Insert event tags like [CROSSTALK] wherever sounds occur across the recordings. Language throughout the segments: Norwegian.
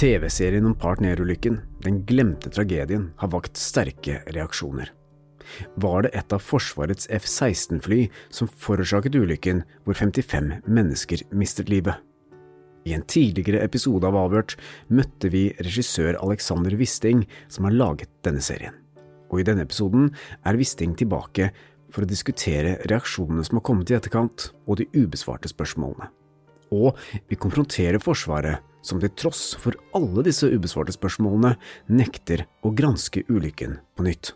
TV-serien om partnerulykken, Den glemte tragedien, har vakt sterke reaksjoner. Var det et av Forsvarets F-16-fly som forårsaket ulykken hvor 55 mennesker mistet livet? I en tidligere episode av Avhørt møtte vi regissør Alexander Wisting, som har laget denne serien. Og i denne episoden er Wisting tilbake for å diskutere reaksjonene som har kommet i etterkant, og de ubesvarte spørsmålene. Og vi konfronterer Forsvaret, som til tross for alle disse ubesvarte spørsmålene nekter å granske ulykken på nytt.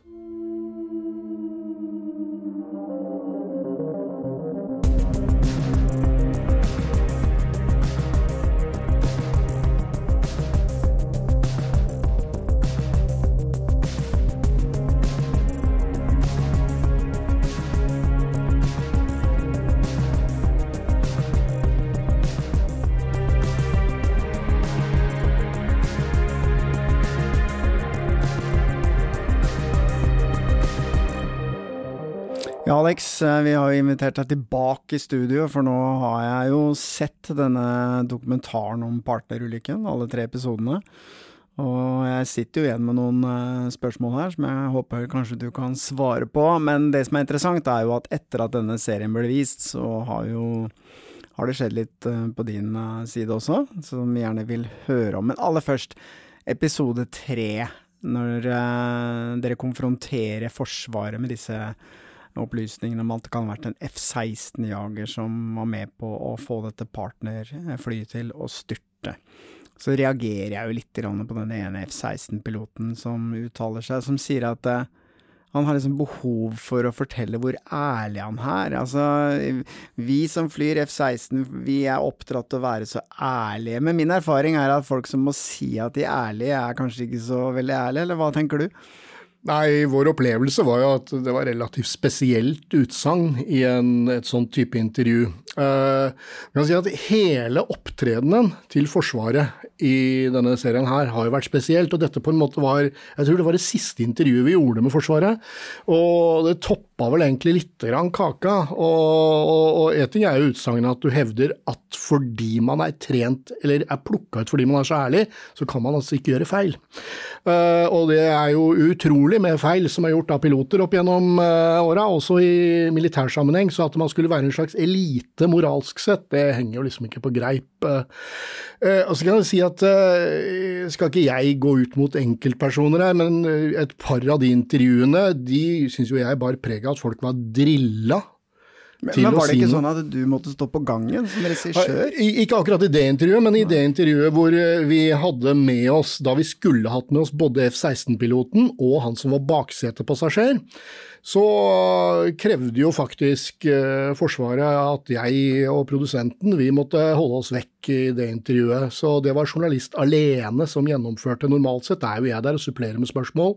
Vi har jo invitert deg tilbake i studio, for nå har jeg jo sett denne dokumentaren om partnerulykken, alle tre episodene. Og jeg sitter jo igjen med noen eh, spørsmål her som jeg håper kanskje du kan svare på. Men det som er interessant, er jo at etter at denne serien ble vist, så har jo har det skjedd litt eh, på din side også, som vi gjerne vil høre om. Men aller først, episode tre, når dere konfronterer Forsvaret med disse opplysningene om at det kan ha vært en F-16-jager som var med på å få dette partnerflyet til å styrte. Så reagerer jeg jo litt på den ene F-16-piloten som uttaler seg, som sier at uh, han har liksom behov for å fortelle hvor ærlig han er. Altså, vi som flyr F-16, vi er oppdratt til å være så ærlige. Men min erfaring er at folk som må si at de er ærlige, er kanskje ikke så veldig ærlige, eller hva tenker du? Nei, vår opplevelse var jo at det var relativt spesielt utsagn i en, et sånt type intervju. Uh, kan si at hele opptredenen til Forsvaret i denne serien her har jo vært spesielt, og dette på en måte var Jeg tror det var det siste intervjuet vi gjorde med Forsvaret, og det toppa vel egentlig lite grann kaka. Og, og ting er jo utsagnet at du hevder at fordi man er trent, eller er plukka ut fordi man er så ærlig, så kan man altså ikke gjøre feil. Uh, og det er jo utrolig med feil som er gjort av piloter opp gjennom uh, åra, også i militærsammenheng. Så at man skulle være en slags elite moralsk sett, det henger jo liksom ikke på greip. Uh, og så kan jeg si at skal ikke jeg gå ut mot enkeltpersoner her, men et par av de intervjuene de syns jo jeg bar preg av at folk var drilla men, men var det ikke sånn at du måtte stå på gangen som regissør? Ikke akkurat i det intervjuet, men i det intervjuet hvor eh, vi hadde med oss, da vi skulle hatt med oss både F-16-piloten og han som var baksetepassasjer, så krevde jo faktisk eh, Forsvaret at jeg og produsenten vi måtte holde oss vekk i det intervjuet. Så det var journalist alene som gjennomførte. Normalt sett er jo jeg der og supplerer med spørsmål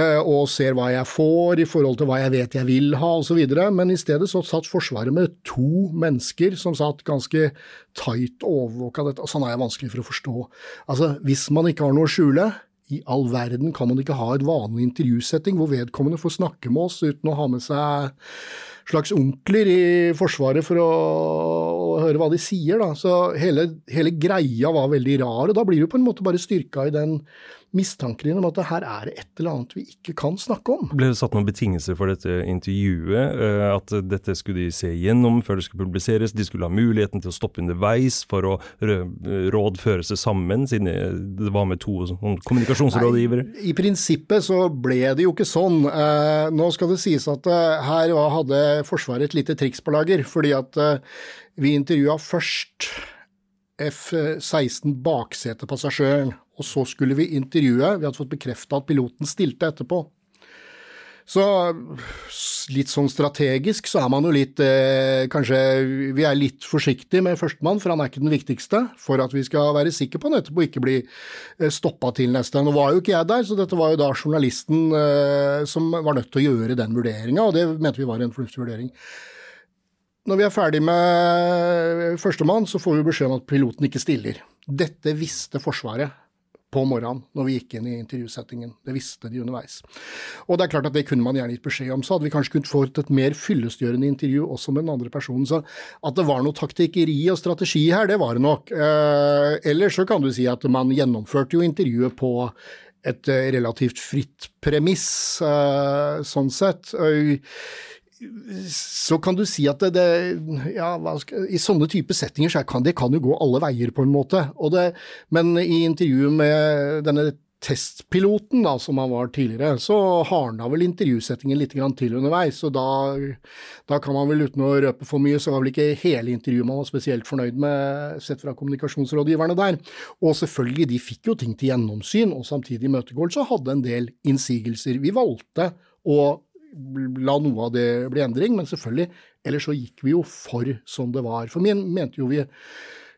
eh, og ser hva jeg får i forhold til hva jeg vet jeg vil ha osv. Men i stedet så satt Forsvaret med to mennesker som satt ganske tight overvåka dette. Sånn er det vanskelig for å forstå. Altså, hvis man ikke har noe å skjule, i all verden kan man ikke ha et vanlig intervjusetting hvor vedkommende får snakke med oss uten å ha med seg slags onkler i Forsvaret for å, høre hva de sier. Da. Så hele, hele, greia var veldig rar, og da blir du på en måte bare styrka i den mistanken innom om at her er det et eller annet vi ikke kan snakke om. Ble det satt noen betingelser for dette intervjuet? Eh, at dette skulle de se gjennom før det skulle publiseres? De skulle ha muligheten til å stoppe underveis for å rådføre seg sammen, siden det var med to kommunikasjonsrådgivere? Nei, I prinsippet så ble det jo ikke sånn. Eh, nå skal det sies at eh, her hadde Forsvaret et lite triks på lager, fordi at vi intervjua først F-16 baksetepassasjeren, og så skulle vi intervjue. Vi hadde fått bekrefta at piloten stilte etterpå. Så litt sånn strategisk så er man jo litt eh, Kanskje vi er litt forsiktige med førstemann, for han er ikke den viktigste, for at vi skal være sikre på han etterpå ikke bli eh, stoppa til neste. Nå var jo ikke jeg der, så dette var jo da journalisten eh, som var nødt til å gjøre den vurderinga, og det mente vi var en fornuftig vurdering. Når vi er ferdig med førstemann, så får vi beskjed om at piloten ikke stiller. Dette visste Forsvaret på morgenen når vi gikk inn i intervjusettingen. Det visste de underveis. Og det er klart at det kunne man gjerne gitt beskjed om. Så hadde vi kanskje kunnet fått et mer fyllestgjørende intervju også med den andre personen. Så at det var noe taktikkeri og strategi her, det var det nok. Eh, ellers så kan du si at man gjennomførte jo intervjuet på et eh, relativt fritt premiss, eh, sånn sett. Eh, så kan du si at det, det ja, skal, I sånne type settinger så kan det kan jo gå alle veier, på en måte. Det, men i intervjuet med denne testpiloten, da, som han var tidligere, så hardna vel intervjusettingen litt til underveis. Og da, da, kan man vel uten å røpe for mye, så var vel ikke hele intervjuet man var spesielt fornøyd med, sett fra kommunikasjonsrådgiverne der. Og selvfølgelig, de fikk jo ting til gjennomsyn, og samtidig imøtegåelse, hadde en del innsigelser. Vi valgte å la noe av det bli endring, men selvfølgelig, ellers så gikk vi jo for som det var. For vi mente jo vi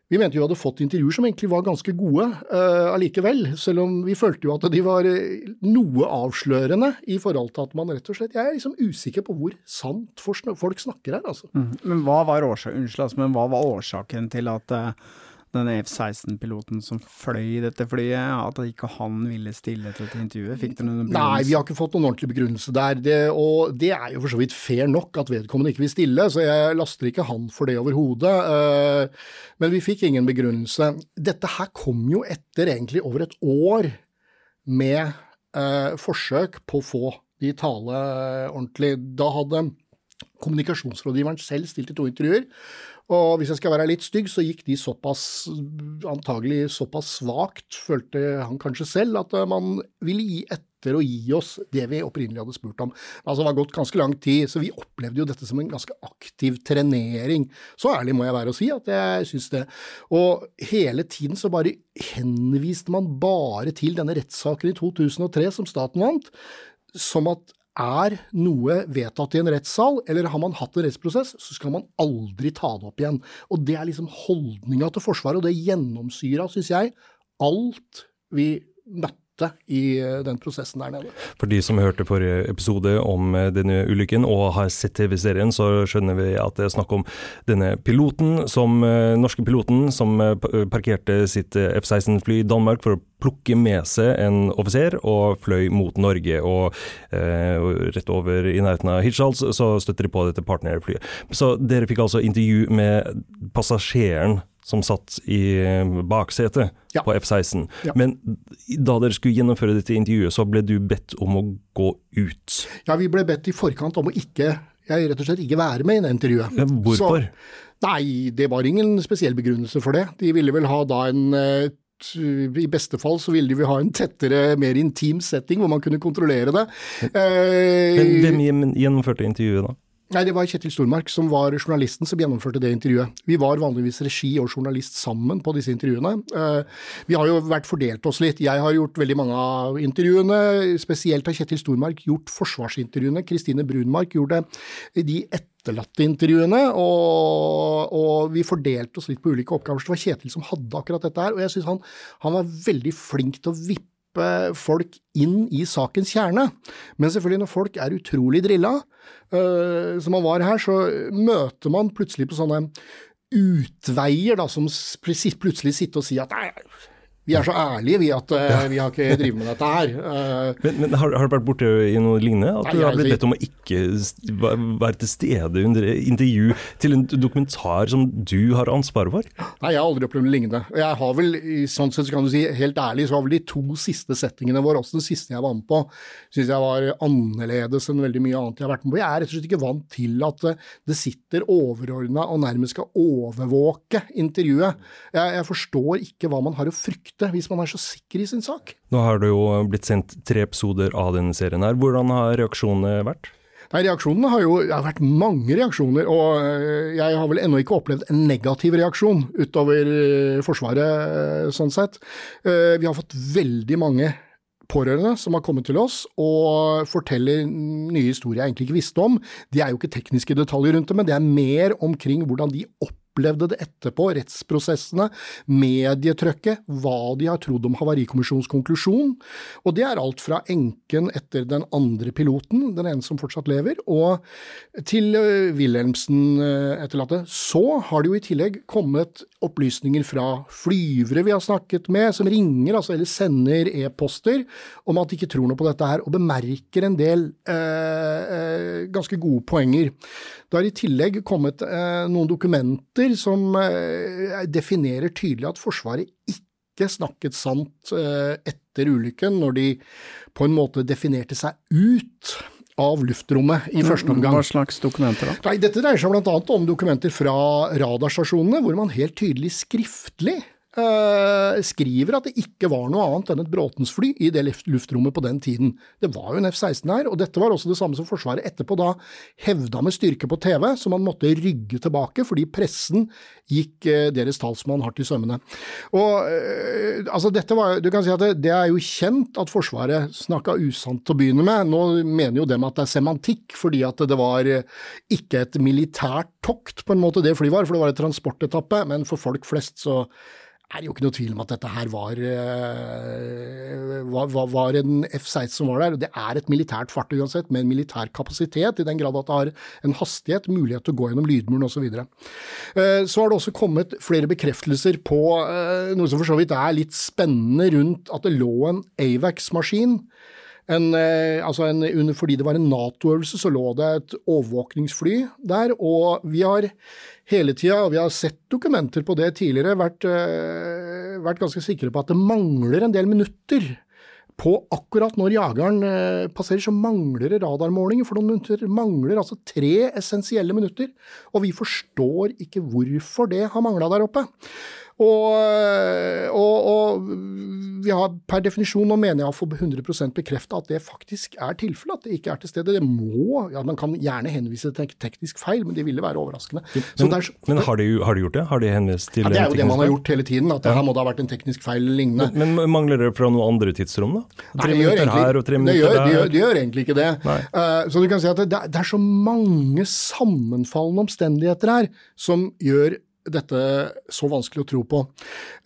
vi mente jo vi hadde fått intervjuer som egentlig var ganske gode uh, allikevel, selv om vi følte jo at de var eh, noe avslørende i forhold til at man rett og slett Jeg er liksom usikker på hvor sant folk snakker her, altså. Mm. Men hva var årsaken, unnskyld, altså, men hva var årsaken til at uh denne F-16-piloten som fløy dette flyet, at ikke han ville stille til dette intervjuet? Fikk dere noen begrunnelse? Nei, vi har ikke fått noen ordentlig begrunnelse der. Det, og det er jo for så vidt fair nok at vedkommende ikke vil stille, så jeg laster ikke han for det overhodet. Eh, men vi fikk ingen begrunnelse. Dette her kom jo etter egentlig over et år med eh, forsøk på å få de tale ordentlig. Da hadde kommunikasjonsrådgiveren selv stilt i to intervjuer, og hvis jeg skal være litt stygg, så gikk de såpass, antagelig såpass svakt, følte han kanskje selv, at eh, man ville gi etter å gi oss det vi opprinnelig hadde spurt om. Altså, det var gått ganske lang tid, så vi opplevde jo dette som en ganske aktiv trenering. Så ærlig må jeg være å si at jeg syns det. Og hele tiden så bare henviste man bare til denne rettssaken i 2003 som staten vant, som at er noe vedtatt i en rettssal, eller har man hatt en rettsprosess, så skal man aldri ta det opp igjen. Og det er liksom holdninga til Forsvaret, og det gjennomsyra, syns jeg, alt vi møtte i eh, den prosessen der nede. For de som hørte forrige episode om eh, denne ulykken og har sett TV-serien, så skjønner vi at det er snakk om denne piloten, som, eh, norske piloten som parkerte sitt F-16-fly i Danmark for å plukke med seg en offiser og fløy mot Norge. Og eh, rett over i nærheten av Hirtshals så støtter de på dette partnerflyet. Så dere fikk altså intervju med passasjeren som satt i eh, baksetet ja. på F-16. Ja. Men da dere skulle gjennomføre dette intervjuet, så ble du bedt om å gå ut? Ja, vi ble bedt i forkant om å ikke, jeg rett og slett ikke være med i det intervjuet. Hvorfor? Så, nei, det var ingen spesiell begrunnelse for det. De ville vel ha da en eh, i beste fall så ville de ha en tettere, mer intim setting hvor man kunne kontrollere det. Men hvem gjennomførte intervjuet da? Nei, Det var Kjetil Stormark som var journalisten som gjennomførte det intervjuet. Vi var vanligvis regi og journalist sammen på disse intervjuene. Eh, vi har jo vært fordelt oss litt. Jeg har gjort veldig mange av intervjuene. Spesielt har Kjetil Stormark gjort forsvarsintervjuene. Kristine Brunmark gjorde de etterlatte intervjuene. Og, og, vi fordelte oss litt på ulike oppgaver. Så det var Kjetil som hadde akkurat dette her. Og jeg syns han, han var veldig flink til å vippe folk inn i sakens kjerne. Men selvfølgelig, når folk er utrolig drilla, uh, som man var her, så møter man plutselig på sånne utveier, da, som plutselig sitter og sier at nei, vi er så ærlige, vi, at uh, vi har ikke drevet med dette her. Uh, men, men har, har, du vært borte i noe lignende? At nei, du har blitt bedt om å ikke være til stede under intervju til en dokumentar som du har ansvaret for? Nei, jeg har aldri opplevd noe lignende. Jeg har vel, sånn sett så kan du si, helt ærlig, så har vel de to siste settingene våre, også den siste jeg var med på, syns jeg var annerledes enn veldig mye annet jeg har vært med på. Jeg er rett og slett ikke vant til at eh, det sitter overordna og nærmest skal overvåke intervjuet. Jeg, jeg forstår ikke hva man har å frykte vite hvis man er så sikker i sin sak. Nå har det jo blitt sendt tre episoder av denne serien her. Hvordan har reaksjonene vært? Nei, Reaksjonene har jo det har vært mange reaksjoner, og eh, jeg har vel ennå ikke opplevd en negativ reaksjon utover eh, Forsvaret, eh, sånn sett. Vi har fått veldig mange pårørende som har kommet til oss og forteller nye historier jeg egentlig ikke visste om. De er jo ikke tekniske detaljer rundt det, men det er mer omkring hvordan de opplever opplevde det etterpå, rettsprosessene, medietrykket, hva de har trodd om Havarikommisjonens konklusjon. Og det er alt fra enken etter den andre piloten, den ene som fortsatt lever, og til uh, Wilhelmsen-etterlatte. Så har det jo i tillegg kommet opplysninger fra flyvere vi har snakket med, som ringer altså, eller sender e-poster om at de ikke tror noe på dette her, og bemerker en del eh, eh, ganske gode poenger. Det har i tillegg kommet eh, noen dokumenter som eh, definerer tydelig at Forsvaret ikke snakket sant eh, etter ulykken, når de på en måte definerte seg ut av luftrommet i første omgang. Hva slags dokumenter da? Nei, Dette dreier seg bl.a. om dokumenter fra radarstasjonene, hvor man helt tydelig skriftlig skriver at det ikke var noe annet enn et Bråtens-fly i det luftrommet på den tiden. Det var jo en F-16 her, og dette var også det samme som Forsvaret etterpå da hevda med styrke på TV, så man måtte rygge tilbake fordi pressen gikk uh, deres talsmann hardt i sømmene. Og uh, altså dette var, du kan si at det, det, er jo kjent at Forsvaret snakka usant til å begynne med. Nå mener jo dem at det er semantikk, fordi at det var ikke et militært tokt, på en måte det flyet var, for det var et transportetappe, men for folk flest så er det jo ikke noe tvil om at dette her var, uh, var, var en F-16 som var der. Det er et militært fartøy uansett, med en militær kapasitet, i den grad at det har en hastighet, mulighet til å gå gjennom lydmuren osv. Så, videre. så har det også kommet flere bekreftelser på uh, noe som for så vidt er litt spennende rundt at det lå en Avax-maskin en, altså en, fordi det var en Nato-øvelse, så lå det et overvåkningsfly der. Og vi har hele tida, og vi har sett dokumenter på det tidligere, vært, uh, vært, ganske sikre på at det mangler en del minutter. På akkurat når jageren uh, passerer, så mangler det radarmålinger for noen minutter. mangler altså tre essensielle minutter. Og vi forstår ikke hvorfor det har mangla der oppe. Og, og, og, vi har per definisjon, og mener jeg for 100% bekrefta at det faktisk er tilfellet, at det ikke er til stede. Det må, ja, Man kan gjerne henvise til teknisk feil, men det ville være overraskende. Men, der, men har, de, har, de, gjort det? Har de henvist til ja, Det er jo det man har gjort hele tiden, at det her må det ha vært en teknisk feil eller lignende. Men, men, mangler det fra noen andre tidsrom, da? Tre Nei, minutter egentlig, her og tre minutter det gjør, der? Det gjør, det gjør egentlig ikke det. Uh, så du kan si at det, det er så mange sammenfallende omstendigheter her som gjør dette så vanskelig å tro på.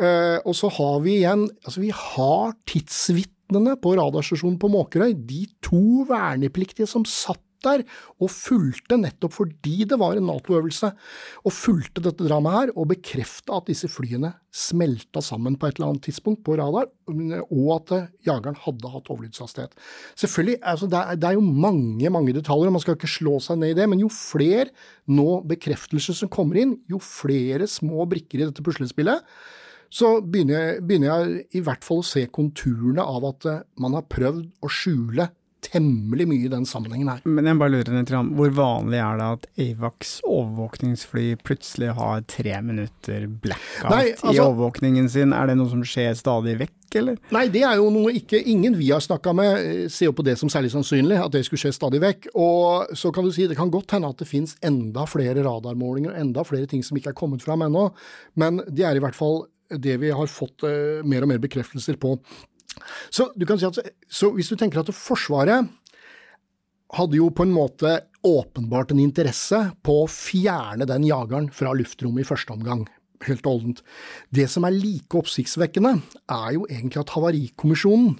Eh, og så har vi igjen altså Vi har tidsvitnene på radarstasjonen på Måkerøy. De to vernepliktige som satt der og fulgte, nettopp fordi det var en Nato-øvelse, og fulgte dette dramaet her, og bekrefta at disse flyene smelta sammen på et eller annet tidspunkt på radar, og at jageren hadde hatt overlydshastighet. Selvfølgelig, altså det, er, det, er, jo mange mange detaljer, og man skal ikke slå seg ned i det, men jo flere nå bekreftelser som kommer inn, jo flere små brikker i dette puslespillet, så begynner jeg, begynner jeg, i hvert fall å se konturene av at man har prøvd å skjule temmelig mye i den sammenhengen her. Men jeg bare lurer litt, hvor vanlig er det at Avax overvåkningsfly plutselig har tre minutter blackout Nei, altså, i overvåkningen sin? Er det noe som skjer stadig vekk? Eller? Nei, det er jo noe ikke ingen vi har snakka med eh, ser jo på det som særlig sannsynlig, at det skulle skje stadig vekk. Og så kan du si det kan godt hende at det finnes enda flere radarmålinger og enda flere ting som ikke er kommet fram ennå, men det er i hvert fall det vi har fått uh, mer og mer bekreftelser på. Så, du kan si at, så hvis du tenker at Forsvaret hadde jo på en måte åpenbart en interesse på å fjerne den jageren fra luftrommet i første omgang. Helt oldent. Det som er like oppsiktsvekkende, er jo egentlig at Havarikommisjonen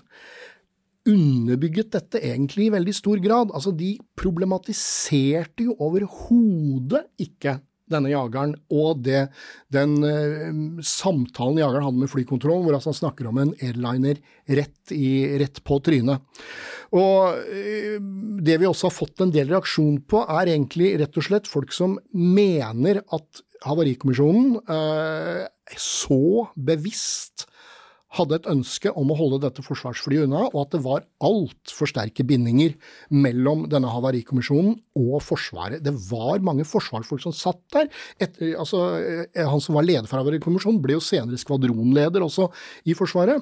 underbygget dette egentlig i veldig stor grad. Altså, de problematiserte jo overhodet ikke denne jageren, og det, den uh, samtalen jageren hadde med flykontrollen, hvor altså han snakker om en airliner rett, i, rett på trynet. Og uh, Det vi også har fått en del reaksjon på, er egentlig rett og slett folk som mener at Havarikommisjonen uh, så bevisst hadde et ønske om å holde dette forsvarsflyet unna, og at det var altfor sterke bindinger mellom denne havarikommisjonen og Forsvaret. Det var mange forsvarsfolk som satt der. Et, altså, eh, han som var leder for havarikommisjonen, ble jo senere skvadronleder også i Forsvaret.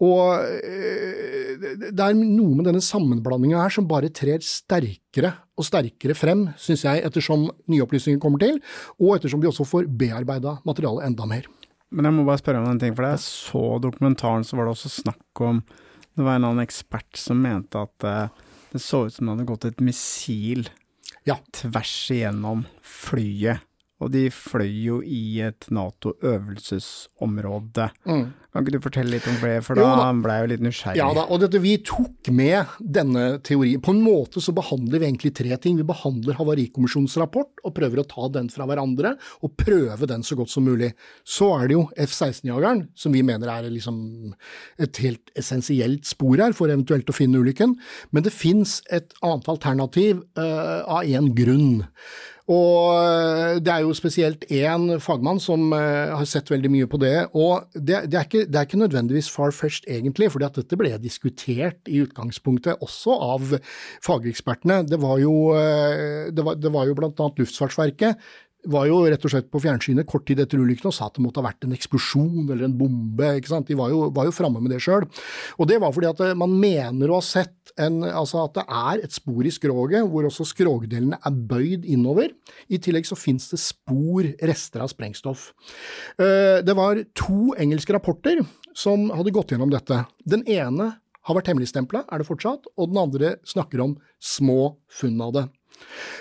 Og eh, det er noe med denne sammenblandinga her som bare trer sterkere og sterkere frem, syns jeg, ettersom nye opplysninger kommer til, og ettersom vi også får bearbeida materialet enda mer. Men jeg må bare spørre om en ting, for da jeg så dokumentaren, så var det også snakk om Det var en annen ekspert som mente at uh, det så ut som det hadde gått et missil ja. tvers igjennom flyet og de fløy jo i et Nato-øvelsesområde. Mm. Kan ikke du fortelle litt om det, for da da. ble jeg jo litt nysgjerrig. Ja da, og dette, vi tok med denne teorien. På en måte så behandler vi egentlig tre ting. Vi behandler Havarikommisjonens rapport og prøver å ta den fra hverandre, og prøve den så godt som mulig. Så er det jo F-16-jageren, som vi mener er liksom et helt essensielt spor her for eventuelt å finne ulykken. Men det fins et annet alternativ uh, av én grunn. Og eh, det er jo spesielt én fagmann som eh, har sett veldig mye på det. Og det, det, er, ikke, det er ikke nødvendigvis far-fetched egentlig, fordi at dette ble diskutert i utgangspunktet også av fagekspertene. Det var jo, eh, det var, det var jo annet Luftfartsverket var jo rett og slett på fjernsynet kort tid etter ulykken og sa at det måtte ha vært en eksplosjon eller en bombe. ikke sant? De var jo, var jo framme med det sjøl. Og det var fordi at eh, man mener å ha sett en, altså at det er et spor i skroget hvor også skrogdelene er bøyd innover. I tillegg så finnes det spor, rester av sprengstoff. Eh, Det var to engelske rapporter som hadde gått gjennom dette. Den ene har vært hemmeligstempla, er det fortsatt, og den andre snakker om små funn av det.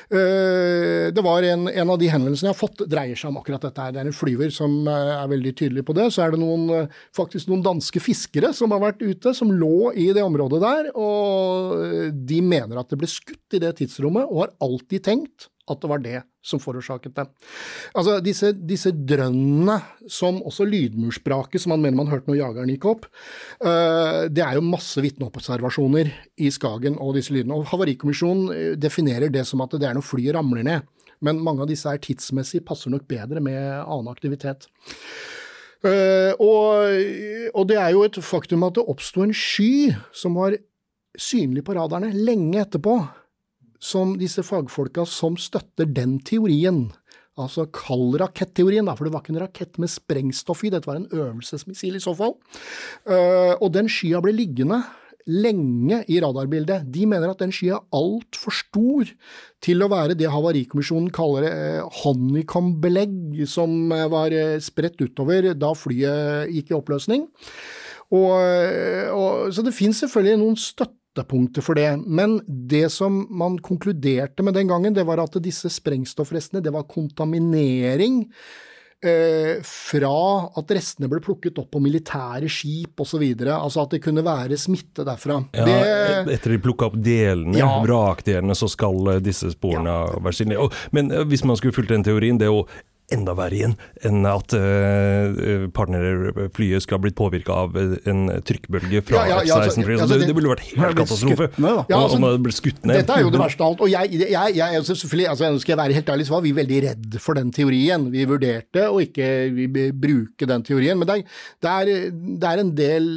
Eh, Det var en, en av de henvendelsene jeg har fått, dreier seg om akkurat dette. her. Det er en flyver som eh, er veldig tydelig på det. Så er det noen, eh, faktisk noen danske fiskere som har vært ute, som lå i det området der. Og de mener at det ble skutt i det tidsrommet, og har alltid tenkt at det var det som forårsaket det. Altså disse, disse drønnene, som også lydmursbraket som man mener man hørte når jageren gikk opp, eh, det er jo masse vitneobservasjoner i Skagen og disse lydene. Og Havarikommisjonen eh, definerer det som at det er når flyet ramler ned. Men mange av disse er tidsmessig passer nok bedre med annen aktivitet. Eh, og, og det er jo et faktum at det oppsto en sky som var synlig på radarene lenge etterpå, som disse fagfolka som støtter den teorien, altså kall raketteorien, for det var ikke en rakett med sprengstoff i, dette var en øvelsesmissil i så fall, Eh, og den skya ble liggende lenge i radarbildet. De mener at den skya er altfor stor til å være det Havarikommisjonen kaller eh, honeycomb-belegg, som eh, var spredt utover da flyet gikk i oppløsning. Og, og, så det finnes selvfølgelig noen støttepunkter for det, men det som man konkluderte med den gangen, det var at disse sprengstoffrestene, det var kontaminering. Eh, fra at restene ble plukket opp på militære skip osv. Altså at det kunne være smitte derfra. Ja, det, etter de plukka opp delene, Ja. vrakdelene, så skal eh, disse sporene være synlige. Men eh, hvis man skulle fulgt den teorien, det er jo enda verre igjen enn at uh, partnerflyet skal ha blitt påvirka av eh, en trykkbølge fra Ja, ja, ja, altså, F-16-flyet. altså, det, det- det ville vært helt katastrofe. skutt? Altså, om det ble skutt ned. Dette er jo det verste av alt. Og jeg, jeg, jeg, er selvfølgelig, altså skal jeg være helt ærlig, så var vi veldig redd for den teorien. Vi vurderte å ikke vi bruke den teorien. Men det er, det er, det er en del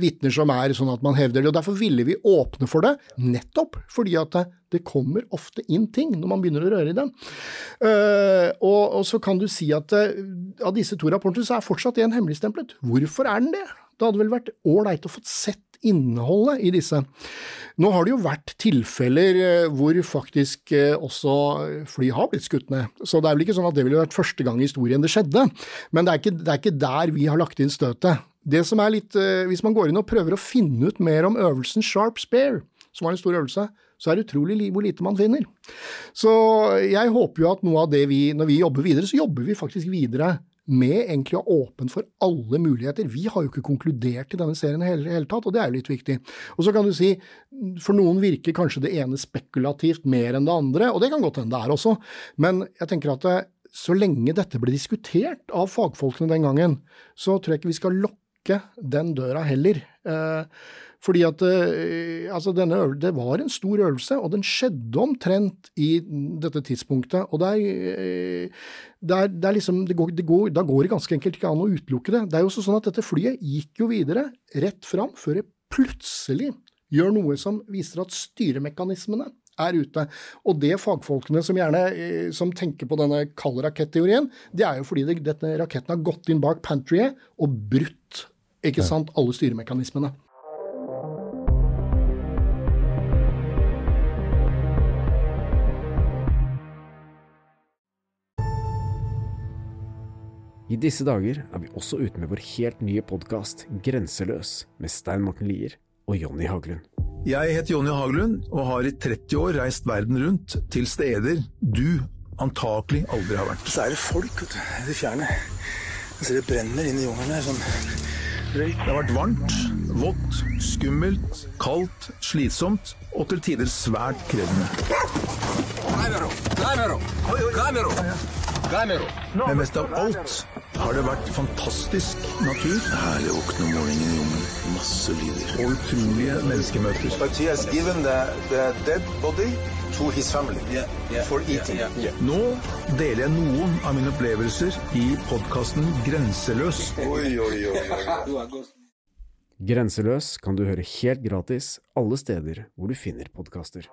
vitner som er sånn at man hevder det. Og derfor ville vi åpne for det, nettopp fordi at det, kommer ofte inn ting når man begynner å røre i dem. Uh, og, og så kan du si at uh, av disse to rapportene så er fortsatt én hemmeligstemplet. Hvorfor er den det? Det hadde vel vært ålreit å få sett innholdet i disse. Nå har det jo vært tilfeller eh, hvor faktisk også fly har blitt skutt ned, så det er vel ikke sånn at det ville vært første gang i historien det skjedde. Men det er ikke, det er ikke der vi har lagt inn støtet. Det som er litt, Hvis man går inn og prøver å finne ut mer om øvelsen Sharp Spear, som var en stor øvelse, så er det utrolig hvor lite man finner. Så jeg håper jo at noe av det vi, når vi jobber videre, så jobber vi faktisk videre med egentlig å være åpen for alle muligheter. Vi har jo ikke konkludert i denne serien i hele, hele tatt, og det er jo litt viktig. Og så kan du si, for noen virker kanskje det ene spekulativt mer enn det andre, og det kan godt hende det er også, men jeg tenker at det, så lenge dette ble diskutert av fagfolkene den gangen, så tror jeg ikke vi skal lokke den døra heller. Eh, fordi at eh, altså denne øvel- det var en stor øvelse, og den skjedde omtrent i dette tidspunktet. Og det er, eh, det er, det er liksom, det går, det går, da går det ganske enkelt ikke an å utelukke det. Det er jo også sånn at dette flyet gikk jo videre, rett fram, før det plutselig gjør noe som viser at styremekanismene er ute. Og det fagfolkene som gjerne eh, som tenker på denne kalde raketteorien, det er jo fordi det, dette raketten har gått inn bak pantryet og brutt ikke sant, alle styremekanismene. I disse dager er vi også ute med vår helt nye podkast Grenseløs med Stein Morten Lier og Jonny Haglund. Jeg heter Jonny Haglund og har i 30 år reist verden rundt til steder du antakelig aldri har vært. Så er det folk vet du, i det fjerne. Jeg ser det brenner inn i jungelen her. sånn røyk. Det har vært varmt, vått, skummelt, kaldt, slitsomt og til tider svært krevende. Men mest av alt har det vært fantastisk natur Herlig å våkne om morgenen i jungelen. Masse lyder. og utrolige menneskemøter. But he has the, the dead body to his family for eating. Nå deler jeg noen av mine opplevelser i podkasten Grenseløs. Oi, oi, oi. Grenseløs kan du høre helt gratis alle steder hvor du finner podkaster.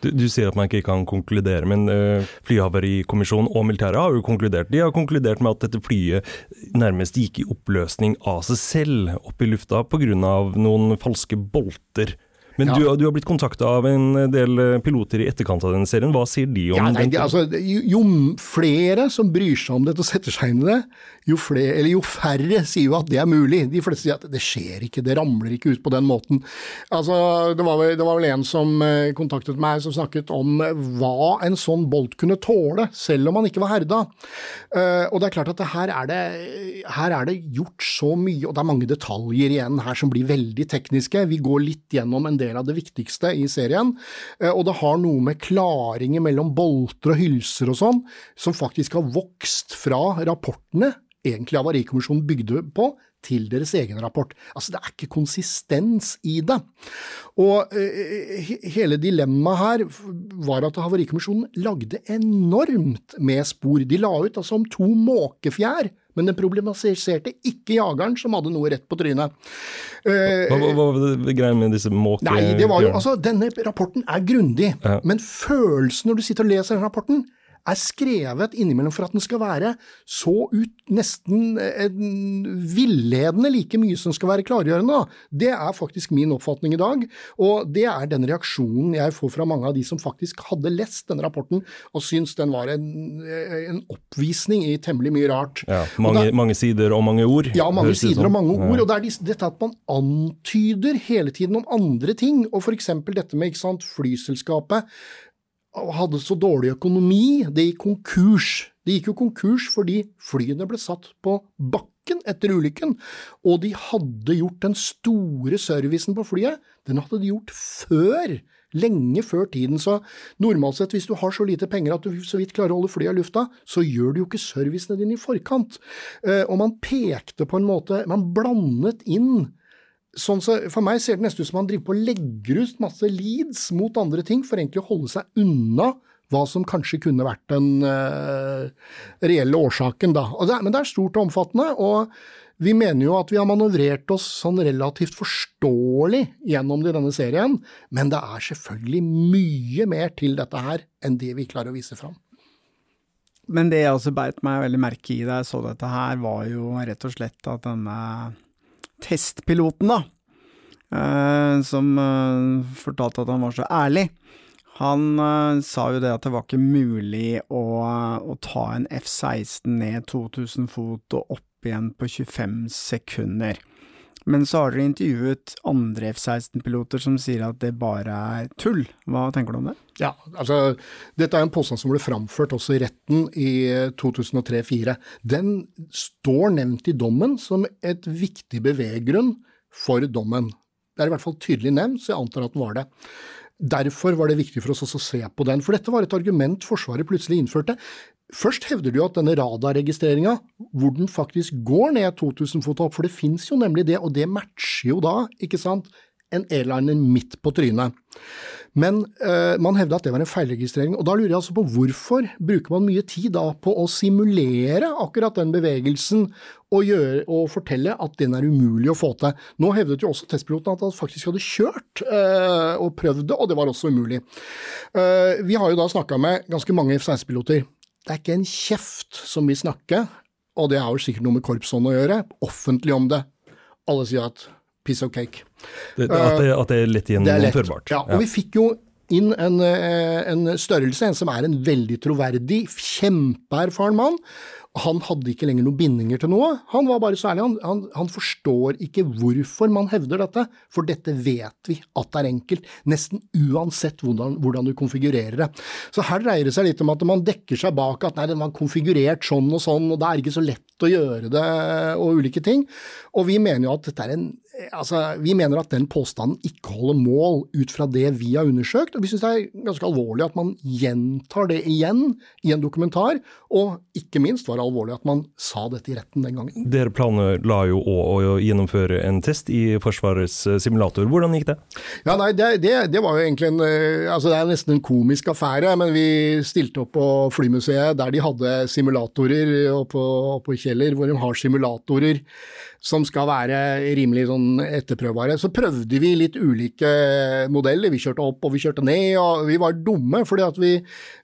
Du, du sier at man ikke kan konkludere, men uh, Flyhavarikommisjonen og militæret har jo konkludert. De har konkludert med at dette flyet nærmest gikk i oppløsning av seg selv opp i lufta pga. noen falske bolter. Men Ja. du, du har blitt kontakta av en del eh, piloter i etterkant av denne serien. Hva sier de om Ja, nei, den? det, altså, jo, jo flere som bryr seg om dette og setter seg inn i det, jo, flere, eller jo færre sier jo at det er mulig. De fleste sier at det skjer ikke, det ramler ikke ut på den måten. Altså, det, var vel, det var vel en som eh, kontaktet meg som snakket om eh, hva en sånn bolt kunne tåle, selv om han ikke var herda. Og det er klart at det, her, er det, her er det gjort så mye, og det er mange detaljer igjen her som blir veldig tekniske. Vi går litt gjennom en del av det viktigste i serien, eh, og det har noe med klaringer mellom bolter og hylser og sånn, som faktisk har vokst fra rapportene egentlig Havarikommisjonen bygde på, til deres egen rapport. Altså, det er ikke konsistens i det. Og eh, hele dilemmaet her var at Havarikommisjonen lagde enormt med spor. De la ut altså om to måkefjær, men den problematiserte ikke jageren som hadde noe rett på trynet. Uh, Hva, hva, var greia med disse måke... Nei, det var jo, altså, denne rapporten er grundig, Ja. men følelsen når du sitter og leser den rapporten, er skrevet innimellom for at den skal være så ut, nesten eh, villedende like mye som skal være klargjørende. Det er faktisk min oppfatning i dag, og det er den reaksjonen jeg får fra mange av de som faktisk hadde lest denne rapporten og syns den var en, en oppvisning i temmelig mye rart. Ja, mange, da- mange sider og mange ord. ja, mange sider sånn. og mange mange Ja. ord. Og det er dette at man antyder hele tiden om andre ting. Og eksempel dette med sant, flyselskapet hadde så dårlig økonomi, det gikk konkurs. Det gikk jo konkurs fordi flyene ble satt på bakken etter ulykken. Og de hadde gjort den store servicen på flyet, den hadde de gjort før. Lenge før tiden. Så normalt sett, hvis du har så lite penger at du så vidt klarer å holde flyet i lufta, så gjør du jo ikke servicene dine i forkant. Eh, og man pekte på en måte Man blandet inn Sånn så, for meg ser det nesten ut som man driver på og legger ut masse leads mot andre ting for egentlig å holde seg unna hva som kanskje kunne vært den uh, reelle årsaken, da. Det men det er stort og omfattende, og vi mener jo at vi har manøvrert oss sånn relativt forståelig gjennom det i denne serien, men det er selvfølgelig mye mer til dette her enn det vi klarer å vise fram. Men det jeg også beit meg veldig merke i da jeg så dette her, var jo rett og slett at denne testpiloten, da, eh, som eh, fortalte at han var så ærlig, han eh, sa jo det at det var ikke mulig å, å ta en F-16 ned 2000 fot og opp igjen på 25 sekunder. Men så har dere intervjuet andre F-16-piloter som sier at det bare er tull. Hva tenker du om det? Ja, altså, Dette er en påstand som ble framført også i retten i 2003-2004. Den står nevnt i dommen som et viktig beveggrunn for dommen. Det er i hvert fall tydelig nevnt, så jeg antar at den var det. Derfor var det viktig for oss også å se på den, for dette var et argument Forsvaret plutselig innførte. Først hevder du at denne radarregistreringa, hvor den faktisk går ned 2000 fot opp, for det fins jo nemlig det, og det matcher jo da, ikke sant, en airliner midt på trynet. Men eh, man hevda at det var en feilregistrering, og da lurer jeg altså på hvorfor bruker man mye tid da på å simulere akkurat den bevegelsen og, gjøre, og fortelle at den er umulig å få til. Nå hevdet jo også testpiloten at han faktisk hadde kjørt eh, og prøvd det, og det var også umulig. Eh, vi har jo da snakka med ganske mange F-16-piloter. Det er ikke en kjeft som vil snakke, og det har jo sikkert noe med korpsånd å gjøre, offentlig om det. Alle sier at piece of cake. Det, at, det, at det er lett er lett. gjennomførbart. Ja, og vi fikk jo inn en, eh, en størrelse, en som er en veldig troverdig, kjempeerfaren mann, han hadde ikke lenger noen bindinger til noe. Han var bare så ærlig. Han, han, han, forstår ikke hvorfor man hevder dette, for dette vet vi at det er enkelt. Nesten uansett hvordan, hvordan, du konfigurerer det. Så her dreier det seg litt om at man dekker seg bak at nei, den var konfigurert sånn og sånn, og det er ikke så lett å gjøre det, og ulike ting. Og vi mener jo at dette er en altså, vi mener at den påstanden ikke holder mål ut fra det vi har undersøkt, og vi syns det er ganske alvorlig at man gjentar det igjen i en dokumentar, og ikke minst var det alvorlig at man sa dette i retten den gangen. Dere planla jo òg å gjennomføre en test i Forsvarets eh, simulator. Hvordan gikk det? Ja, nei, det, det, det var jo egentlig en eh, altså Det er nesten en komisk affære, men vi stilte opp på Flymuseet der de hadde simulatorer oppe på Kjeller, hvor de har simulatorer som skal være rimelig sånn etterprøvbare. Så prøvde vi litt ulike modeller. Vi kjørte opp og vi kjørte ned, og vi var dumme fordi vi,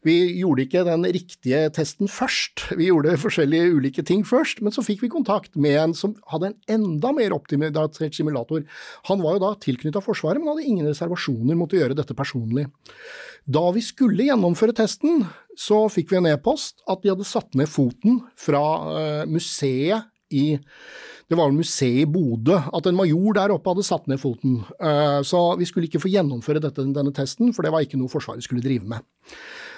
vi gjorde ikke den riktige testen først. Vi gjorde forskjellige ulike ting først, men så fikk vi kontakt med en som hadde en enda mer optimisert simulator. Han var jo da tilknytta Forsvaret, men hadde ingen reservasjoner mot å gjøre dette personlig. Da vi skulle gjennomføre testen, så fikk vi en e-post at de hadde satt ned foten fra uh, museet i det var museet i Bodø, at en major der oppe hadde satt ned foten. Eh, så vi skulle ikke få gjennomføre dette, denne testen, for det var ikke noe Forsvaret skulle drive med.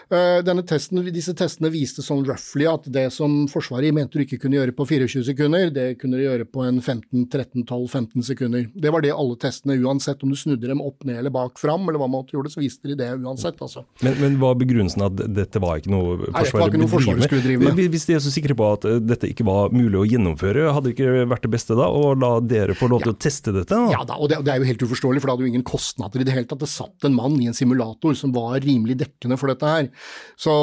Eh, testen, disse testene viste sånn roughly at det som Forsvaret mente du ikke kunne gjøre på 24 sekunder, det kunne du gjøre på en 15-13-12-15 sekunder. Det var det alle testene, uansett om du snudde dem opp, ned eller bak fram, eller hva man gjorde, så viste de det uansett. Altså. Men, men var begrunnelsen at dette var ikke noe Forsvaret, Nei, noe forsvaret skulle drive med? Hvis de er så sikre på at eh, dette ikke var mulig å gjennomføre, hadde det ikke vært det beste da å la dere få lov til ja. å teste dette? Da? Ja da, og det, det, er jo helt uforståelig, for det hadde jo ingen kostnader i det hele tatt. Det satt en mann i en simulator som var rimelig dekkende for dette her. Så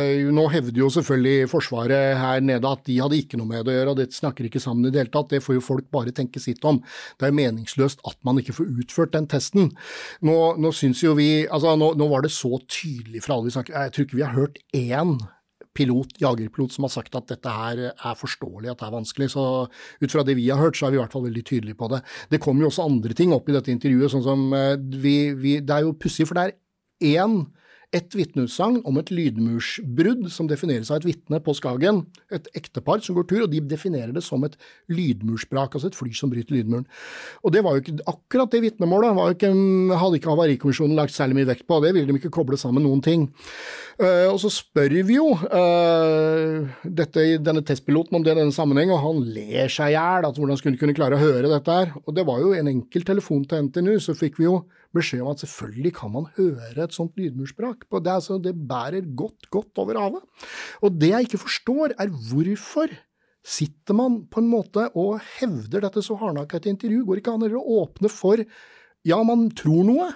eh, nå hevder jo selvfølgelig Forsvaret her nede at de hadde ikke noe med det å gjøre, og det snakker ikke sammen i det hele tatt. Det får jo folk bare tenke sitt om. Det er meningsløst at man ikke får utført den testen. Nå, nå syns jo vi Altså, nå, nå, var det så tydelig fra alle vi snakker Jeg tror ikke vi har hørt én pilot, jagerpilot som har sagt at dette her er forståelig, at det er vanskelig. Så ut fra det vi har hørt, så er vi i hvert fall veldig tydelige på det. Det kommer jo også andre ting opp i dette intervjuet, sånn som eh, vi, vi Det er jo pussig, for det er én et vitneutsagn om et lydmursbrudd som defineres av et vitne på Skagen. Et ektepar som går tur, og de definerer det som et lydmursbrak, altså et fly som bryter lydmuren. Og det var jo ikke akkurat det vitnemålet hadde ikke Havarikommisjonen lagt særlig mye vekt på, det ville de ikke koble sammen noen ting. Uh, og så spør vi jo uh, dette, denne testpiloten om det i denne sammenheng, og han ler seg i hjel. Hvordan skulle han kunne klare å høre dette her? Og det var jo en enkel telefon til NTNU, så fikk vi jo beskjed om at selvfølgelig kan man høre et sånt lydmursbrak. Det, altså, det bærer godt, godt over havet. Og det jeg ikke forstår, er hvorfor sitter man på en måte og hevder dette så hardnakka i et intervju? Går ikke an å åpne for ja, man tror noe,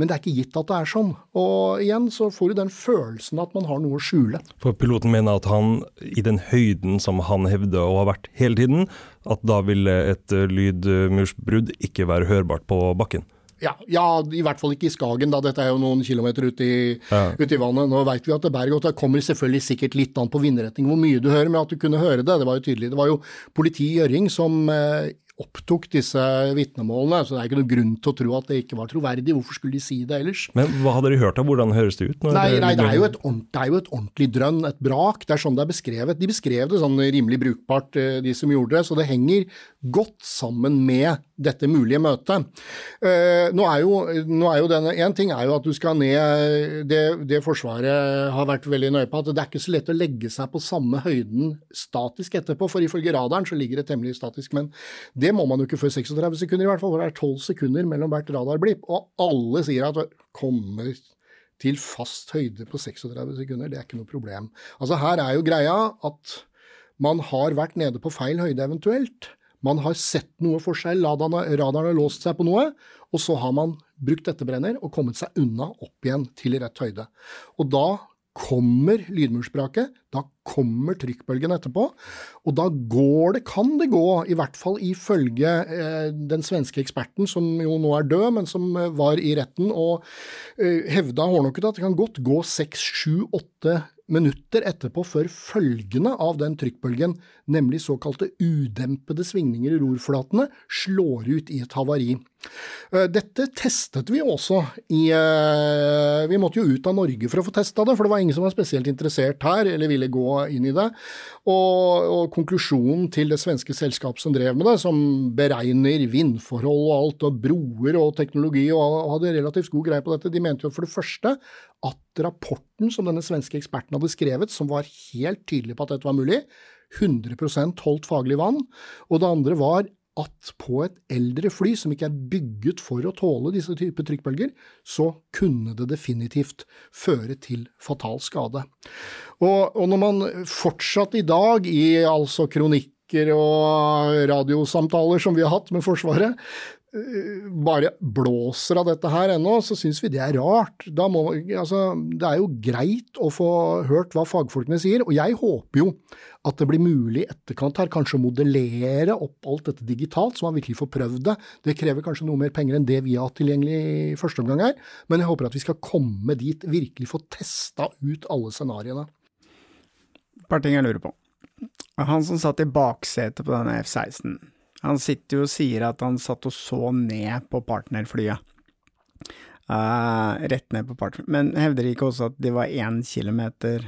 men det er ikke gitt at det er sånn. Og igjen så får du den følelsen at man har noe å skjule. For piloten mener at han, i den høyden som han hevder å ha vært hele tiden, at da ville et lydmursbrudd ikke være hørbart på bakken? Ja, ja, i hvert fall ikke i Skagen, da. Dette er jo noen kilometer ute i, ja. ut i vannet. Nå veit vi at det bærer godt. Det kommer selvfølgelig sikkert litt an på vindretning hvor mye du hører, men at du kunne høre det, det var jo tydelig. Det var jo politi i Gjøring som eh, opptok disse vitnemålene, så det er ikke noe grunn til å tro at det ikke var troverdig. Hvorfor skulle de si det ellers? Men hva hadde de hørt av, hvordan høres det ut? Nei, nei det, er jo et, ordentlig drønn, et brak. Det er sånn det er beskrevet. De beskrev det sånn rimelig brukbart, eh, de som gjorde det, så det henger godt sammen med dette mulige møtet. Uh, nå er jo, nå er jo denne, En ting er jo at du skal ned det, det, Forsvaret har vært veldig nøye på, at det er ikke så lett å legge seg på samme høyden statisk etterpå. For ifølge radaren så ligger det temmelig statisk. Men det må man jo ikke før 36 sekunder, i hvert fall. For det er 12 sekunder mellom hvert radarblipp. Og alle sier at det kommer til fast høyde på 36 sekunder, det er ikke noe problem. Altså Her er jo greia at man har vært nede på feil høyde eventuelt. Man har sett noe for seg, radaren har låst seg på noe, og så har man brukt etterbrenner og kommet seg unna opp igjen til rett høyde. Og da kommer lydmursbraket. Da kommer trykkbølgen etterpå, og da går det, kan det gå, i hvert fall ifølge eh, den svenske eksperten, som jo nå er død, men som eh, var i retten og eh, hevda hårdnokket at det kan godt gå seks, sju, åtte minutter etterpå før følgene av den trykkbølgen, nemlig såkalte udempede svingninger i rorflatene, slår ut i et havari. Eh, dette testet vi også i eh, Vi måtte jo ut av Norge for å få testa det, for det var ingen som var spesielt interessert her eller ville gå inn i det. Og, og konklusjonen til det svenske selskapet som drev med det, som beregner vindforhold og alt, og broer og teknologi og hadde relativt god greie på dette, de mente jo for det første at rapporten som denne svenske eksperten hadde skrevet, som var helt tydelig på at dette var mulig, 100% holdt faglig vann. Og det andre var at på et eldre fly som ikke er bygget for å tåle disse typer trykkbølger, så kunne det definitivt føre til fatal skade. Og, og når man fortsatt i dag, i altså kronikker og radiosamtaler som vi har hatt med Forsvaret, bare blåser av dette her ennå, så syns vi det er rart. Må, altså, det er jo greit å få hørt hva fagfolkene sier, og jeg håper jo at det blir mulig i etterkant her kanskje å modellere opp alt dette digitalt, så man virkelig får prøvd det. Det krever kanskje noe mer penger enn det vi har tilgjengelig i første omgang her, men jeg håper at vi skal komme dit, virkelig få testa ut alle scenarioene. Et par ting jeg lurer på. Han som satt i baksetet på denne F-16, han sitter jo og sier at han satt og så ned på partnerflyet. Uh, rett ned på partner... Men hevder de ikke også at de var én kilometer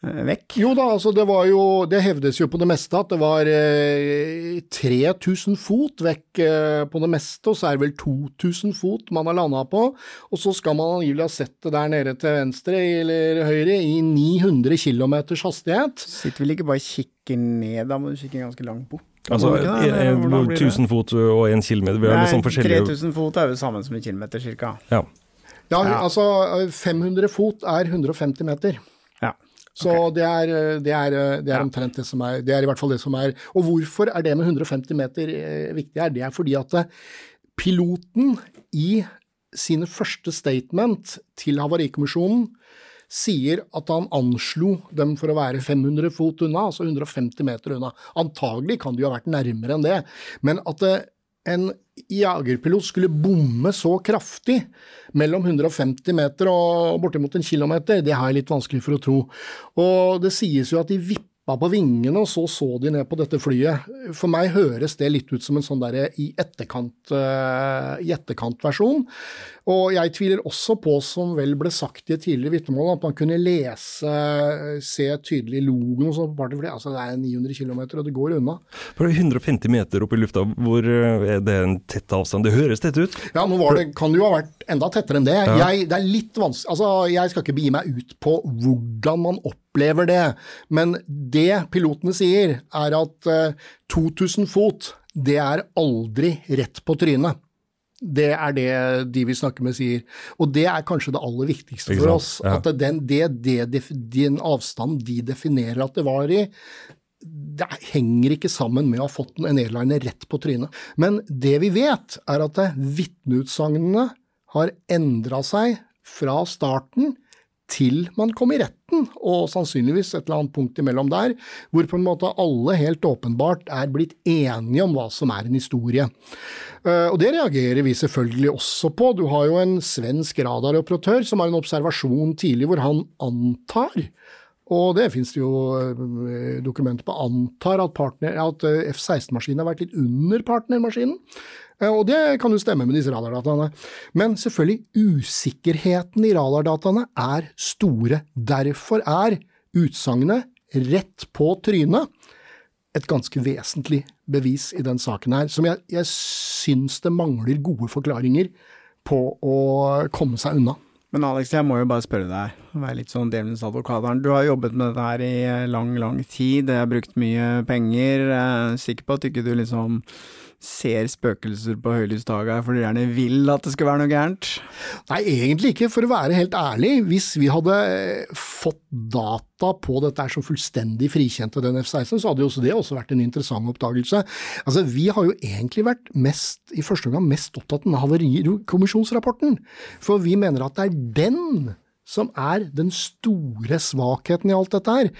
uh, vekk? Jo da, altså det var jo Det hevdes jo på det meste at det var eh, 3000 fot vekk på det meste, og så er det vel 2000 fot man har landa på. Og så skal man angivelig ha sett det der nede til venstre eller høyre i 900 km hastighet. Sitter vel ikke bare og kikker ned, da må du kikke ganske langt bort? Altså, 1000 fot og 1 kilometer, vi har liksom forskjellige 3000 fot er jo sammen som en kilometer, cirka. Ja. ja, altså 500 fot er 150 meter. Ja. Så okay. det, er, det, er, det er, omtrent det som er Det er i hvert fall det som er Og hvorfor er det med 150 meter eh, viktig her? Det er fordi at eh, piloten i sine første statement til Havarikommisjonen sier at han anslo dem for å være 500 fot unna, altså 150 meter unna. Antagelig kan de jo ha vært nærmere enn det, men at eh, en jagerpilot skulle bomme så kraftig mellom 150 meter og bortimot en kilometer, det har jeg litt vanskelig for å tro. Og det sies jo at de vipper på vingene, og så så de ned på dette flyet. For meg høres det litt ut som en sånn derre i etterkant-versjon. etterkant-versjon. Og jeg tviler også på, som vel ble sagt i et tidligere vitnemål, at man kunne lese, se tydelig logoen og sånn på partyfly. Altså det er 900 km, og det går unna. For 150 meter opp i lufta, hvor eh, er det en tett avstand? Det høres tett ut? Ja, nå var det, kan det jo ha vært enda tettere enn det. Ja. Jeg, det er litt vanskelig, altså jeg skal ikke begi meg ut på hvordan man opplever det, men det pilotene sier er at uh, eh, 2000 fot, det er aldri rett på trynet. Det er det de vi snakker med sier. Og det er kanskje det aller viktigste for oss. Ja. At den, det, det, den avstanden de definerer at det var i, det henger ikke sammen med å ha fått en airliner rett på trynet. Men det vi vet, er at vitneutsagnene har endra seg fra starten til man kom i retten, og sannsynligvis et eller annet punkt imellom der, hvor på en måte alle helt åpenbart er blitt enige om hva som er en historie. Eh, og det reagerer vi selvfølgelig også på. Du har jo en svensk radaroperatør som har en observasjon tidlig hvor han antar og det finnes det jo eh, dokumenter på, antar at, at eh, F-16-maskinen har vært litt under partnermaskinen. Eh, og det kan jo stemme med disse radardataene. Men selvfølgelig, usikkerheten i radardataene er store. Derfor er utsagnet rett på trynet et ganske vesentlig bevis i den saken her, som jeg, jeg syns det mangler gode forklaringer på å komme seg unna. Men Alex, jeg må jo bare spørre deg, være litt sånn djevelens advokat. Du har jobbet med dette her i lang, lang tid, jeg har brukt mye penger. Jeg er sikker på at ikke du liksom ser spøkelser på høylysdaga fordi de gjerne vil at det skal være noe gærent? Nei, egentlig ikke, for å være helt ærlig. Hvis vi hadde eh, fått data på dette som fullstendig frikjente den F-16, så hadde jo også det også vært en interessant oppdagelse. Altså, Vi har jo egentlig vært mest, i første omgang mest opptatt av havarikommisjonsrapporten, for vi mener at det er den som er den store svakheten i alt dette her.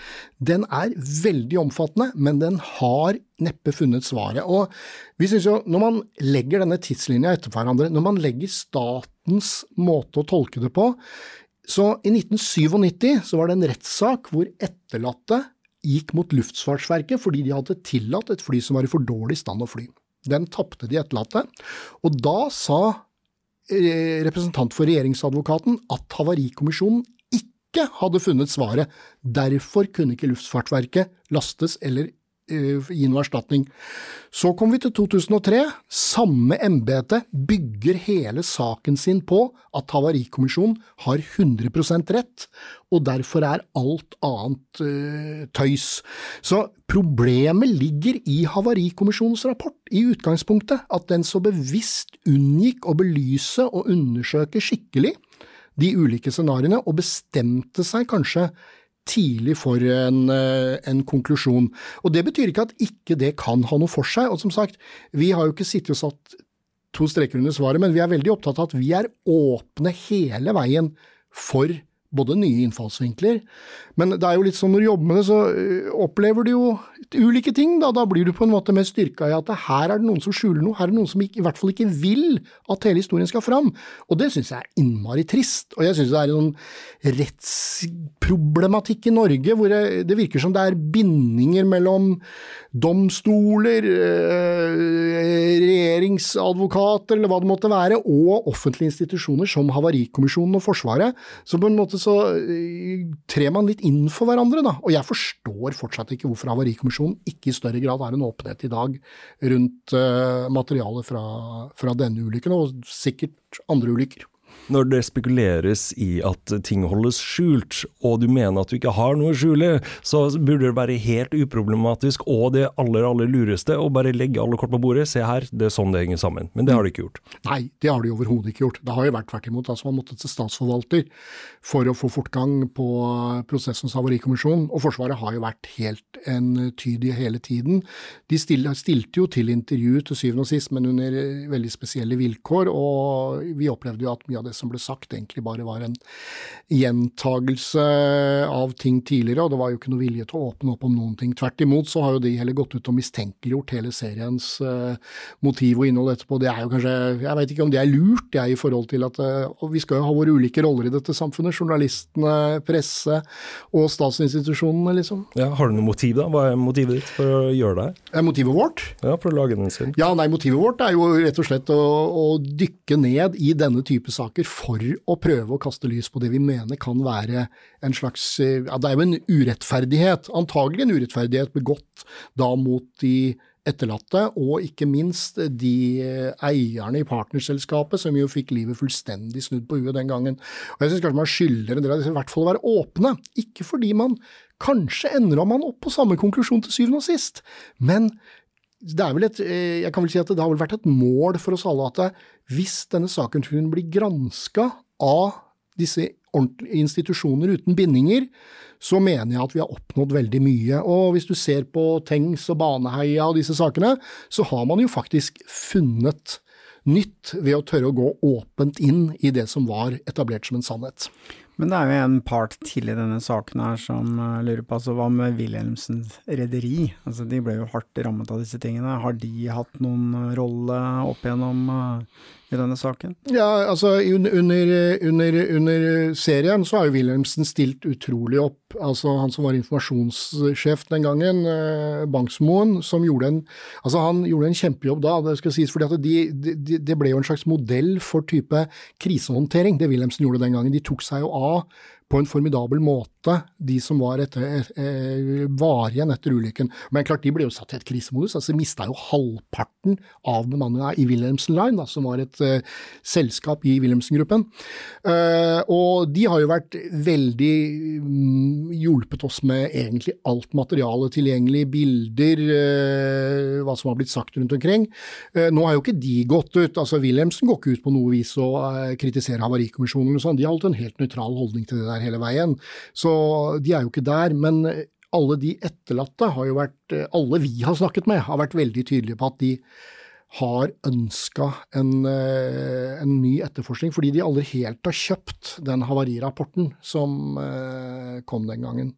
Den er veldig omfattende, men den har neppe funnet svaret. Og vi synes jo, når man legger denne tidslinja etter hverandre, når man legger statens måte å tolke det på, så i 1997 så var det en rettssak hvor etterlatte gikk mot Luftfartsverket fordi de hadde tillatt et fly som var i for dårlig stand å fly. Den tapte de etterlatte, og da sa representant for regjeringsadvokaten at Havarikommisjonen ikke hadde funnet svaret. Derfor kunne ikke Luftfartsverket lastes eller gi noe erstatning. Så kom vi til 2003. Samme embete bygger hele saken sin på at Havarikommisjonen har 100 rett, og derfor er alt annet uh, tøys. Så problemet ligger i Havarikommisjonens rapport i utgangspunktet, at den så bevisst unngikk å belyse og undersøke skikkelig de ulike scenarioene, og bestemte seg kanskje tidlig for en, uh, en, konklusjon. Og Det betyr ikke at ikke det kan ha noe for seg. Og som sagt, vi har jo ikke sittet og satt to streker under svaret, men vi er veldig opptatt av at vi er åpne hele veien for både nye innfallsvinkler, men det er jo litt sånn når du jobber med det, så øh, opplever du jo ulike ting. Da, da blir du på en måte mer styrka i at her er det noen som skjuler noe, her er det noen som ikke, i hvert fall ikke vil at hele historien skal fram. Og det syns jeg er innmari trist. Og jeg syns det er en sånn rettsproblematikk i Norge hvor det, det, virker som det er bindinger mellom domstoler, øh, regjeringsadvokater eller hva det måtte være, og offentlige institusjoner som Havarikommisjonen og Forsvaret. Så på en måte så øh, trer man litt inn for hverandre, da. Og jeg forstår fortsatt ikke hvorfor Havarikommisjonen ikke i større grad er en åpenhet i dag rundt uh, materialet fra, fra denne ulykken, og sikkert andre ulykker. Når det spekuleres i at ting holdes skjult, og du mener at du ikke har noe å skjule, så burde det være helt uproblematisk og det aller, aller lureste å bare legge alle kort på bordet. Se her, det er sånn det henger sammen. Men det har de ikke gjort. Nei, det har de overhodet ikke gjort. Det har jo vært tvert imot. Altså, man måtte til statsforvalter for å få fortgang på prosessens havarikommisjon, og Forsvaret har jo vært helt entydige hele tiden. De stilte jo til intervju til syvende og sist, men under veldig spesielle vilkår, og vi opplevde jo at mye av det som ble sagt, egentlig bare var en gjentagelse av ting tidligere, og det var jo ikke noe vilje til å åpne opp om noen ting. Tvert imot så har jo de heller gått ut og mistenkeliggjort hele seriens uh, motiv og innhold etterpå. Det er jo kanskje, Jeg vet ikke om det er lurt, jeg, i forhold til at uh, vi skal jo ha våre ulike roller i dette samfunnet. Journalistene, presse og statsinstitusjonene, liksom. Ja, Har du noe motiv, da? Hva er motivet ditt for å gjøre det her? Motivet vårt? Ja, for å lage den sin. Ja, nei, motivet vårt er jo rett og slett å, å dykke ned i denne type saker for å prøve å kaste lys på det vi mener kan være en slags ja, Det er jo en urettferdighet, antagelig en urettferdighet begått da mot de etterlatte, og ikke minst de eierne i partnerselskapet som jo fikk livet fullstendig snudd på huet den gangen. Og Jeg synes kanskje man skylder en del av disse i hvert fall å være åpne, ikke fordi man kanskje endra man opp på samme konklusjon til syvende og sist, men det er vel et, eh, jeg kan vel si at det har vel vært et mål for oss alle at hvis denne saken kunne bli granska av disse institusjoner uten bindinger, så mener jeg at vi har oppnådd veldig mye. Og hvis du ser på Tengs og Baneheia og disse sakene, så har man jo faktisk funnet nytt ved å tørre å gå åpent inn i det som var etablert som en sannhet. Men det er jo en part til i denne saken her som uh, lurer på altså, hva med Wilhelmsens rederi? Altså, de ble jo hardt rammet av disse tingene. Har de hatt noen rolle opp igjennom uh, i denne saken? Ja, altså under, under, under serien så har jo Wilhelmsen stilt utrolig opp. Altså han som var informasjonssjef den gangen, Banksmoen, Bangsmoen, som gjorde en altså han gjorde en kjempejobb da, det skal sies. fordi at de, de, det ble jo en slags modell for type krisehåndtering, det Wilhelmsen gjorde den gangen. De tok seg jo av på en formidabel måte, de som var, etter, eh, var igjen etter ulykken. Men klart, de ble jo satt i et krisemodus. altså De mista jo halvparten av bemanninga i Wilhelmsen Line, da, som var et eh, selskap i Wilhelmsen-gruppen. Eh, og de har jo vært veldig mm, hjulpet oss med egentlig alt materiale tilgjengelig, bilder, eh, hva som har blitt sagt rundt omkring. Nå har jo ikke de gått ut. altså Wilhelmsen går ikke ut på noe vis og kritiserer Havarikommisjonen, og sånn. de har holdt en helt nøytral holdning til det der hele veien. Så de er jo ikke der. Men alle de etterlatte har jo vært Alle vi har snakket med, har vært veldig tydelige på at de har ønska en, eh, en, ny etterforskning, fordi de aldri helt har kjøpt den havarirapporten som eh, kom den gangen.